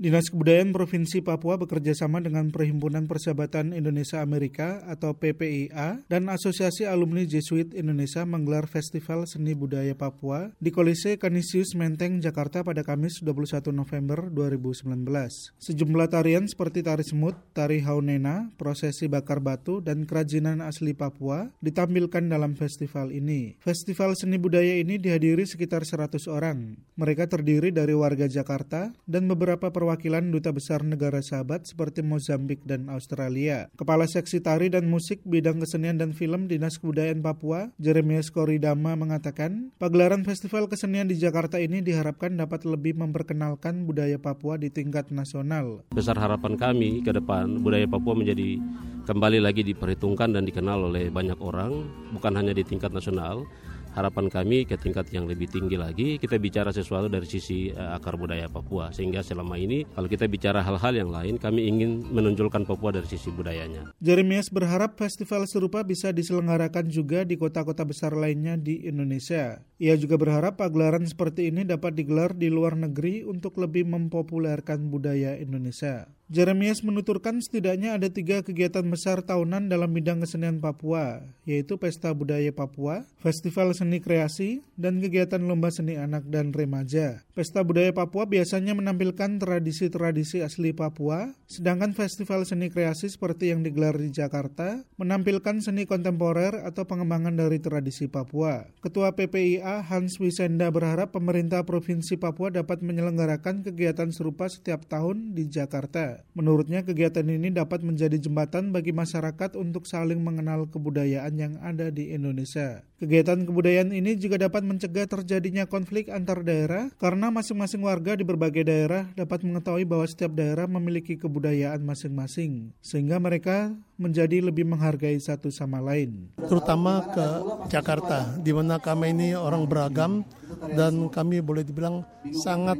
Dinas Kebudayaan Provinsi Papua bekerja sama dengan Perhimpunan Persahabatan Indonesia Amerika atau PPIA dan Asosiasi Alumni Jesuit Indonesia menggelar Festival Seni Budaya Papua di Kolise Kanisius Menteng, Jakarta pada Kamis 21 November 2019. Sejumlah tarian seperti tari semut, tari haunena, prosesi bakar batu, dan kerajinan asli Papua ditampilkan dalam festival ini. Festival seni budaya ini dihadiri sekitar 100 orang. Mereka terdiri dari warga Jakarta dan beberapa perwakilan perwakilan duta besar negara sahabat seperti Mozambik dan Australia. Kepala Seksi Tari dan Musik Bidang Kesenian dan Film Dinas Kebudayaan Papua, Jeremias Koridama mengatakan, pagelaran Festival Kesenian di Jakarta ini diharapkan dapat lebih memperkenalkan budaya Papua di tingkat nasional. Besar harapan kami ke depan budaya Papua menjadi kembali lagi diperhitungkan dan dikenal oleh banyak orang, bukan hanya di tingkat nasional, harapan kami ke tingkat yang lebih tinggi lagi kita bicara sesuatu dari sisi uh, akar budaya Papua sehingga selama ini kalau kita bicara hal-hal yang lain kami ingin menonjolkan Papua dari sisi budayanya. Jeremias berharap festival serupa bisa diselenggarakan juga di kota-kota besar lainnya di Indonesia. Ia juga berharap pagelaran seperti ini dapat digelar di luar negeri untuk lebih mempopulerkan budaya Indonesia. Jeremias menuturkan setidaknya ada tiga kegiatan besar tahunan dalam bidang kesenian Papua, yaitu Pesta Budaya Papua, Festival Seni Kreasi, dan kegiatan Lomba Seni Anak dan Remaja. Pesta Budaya Papua biasanya menampilkan tradisi-tradisi asli Papua, sedangkan Festival Seni Kreasi seperti yang digelar di Jakarta menampilkan seni kontemporer atau pengembangan dari tradisi Papua. Ketua PPIA Hans Wisenda berharap pemerintah Provinsi Papua dapat menyelenggarakan kegiatan serupa setiap tahun di Jakarta. Menurutnya kegiatan ini dapat menjadi jembatan bagi masyarakat untuk saling mengenal kebudayaan yang ada di Indonesia. Kegiatan kebudayaan ini juga dapat mencegah terjadinya konflik antar daerah karena masing-masing warga di berbagai daerah dapat mengetahui bahwa setiap daerah memiliki kebudayaan masing-masing sehingga mereka menjadi lebih menghargai satu sama lain. Terutama ke Jakarta di mana kami ini orang beragam dan kami boleh dibilang sangat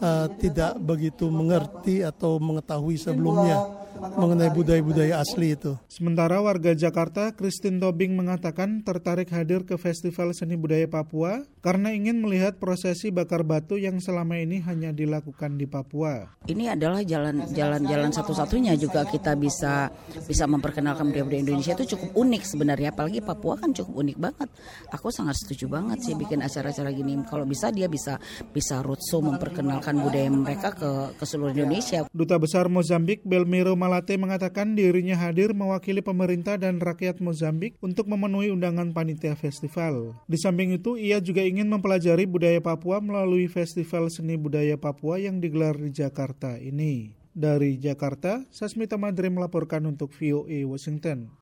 uh, tidak begitu mengerti atau mengetahui sebelumnya mengenai budaya-budaya asli itu. Sementara warga Jakarta, Christine Tobing mengatakan tertarik hadir ke Festival Seni Budaya Papua karena ingin melihat prosesi bakar batu yang selama ini hanya dilakukan di Papua. Ini adalah jalan-jalan satu-satunya juga kita bisa bisa memperkenalkan budaya-budaya Indonesia itu cukup unik sebenarnya, apalagi Papua kan cukup unik banget. Aku sangat setuju banget sih bikin acara-acara gini. Kalau bisa dia bisa bisa roadshow memperkenalkan budaya mereka ke ke seluruh Indonesia. Duta Besar Mozambik Belmiro Malate mengatakan dirinya hadir mewakili pemerintah dan rakyat Mozambik untuk memenuhi undangan panitia festival. Di samping itu, ia juga ingin mempelajari budaya Papua melalui Festival Seni Budaya Papua yang digelar di Jakarta ini. Dari Jakarta, Sasmita Madre melaporkan untuk VOA Washington.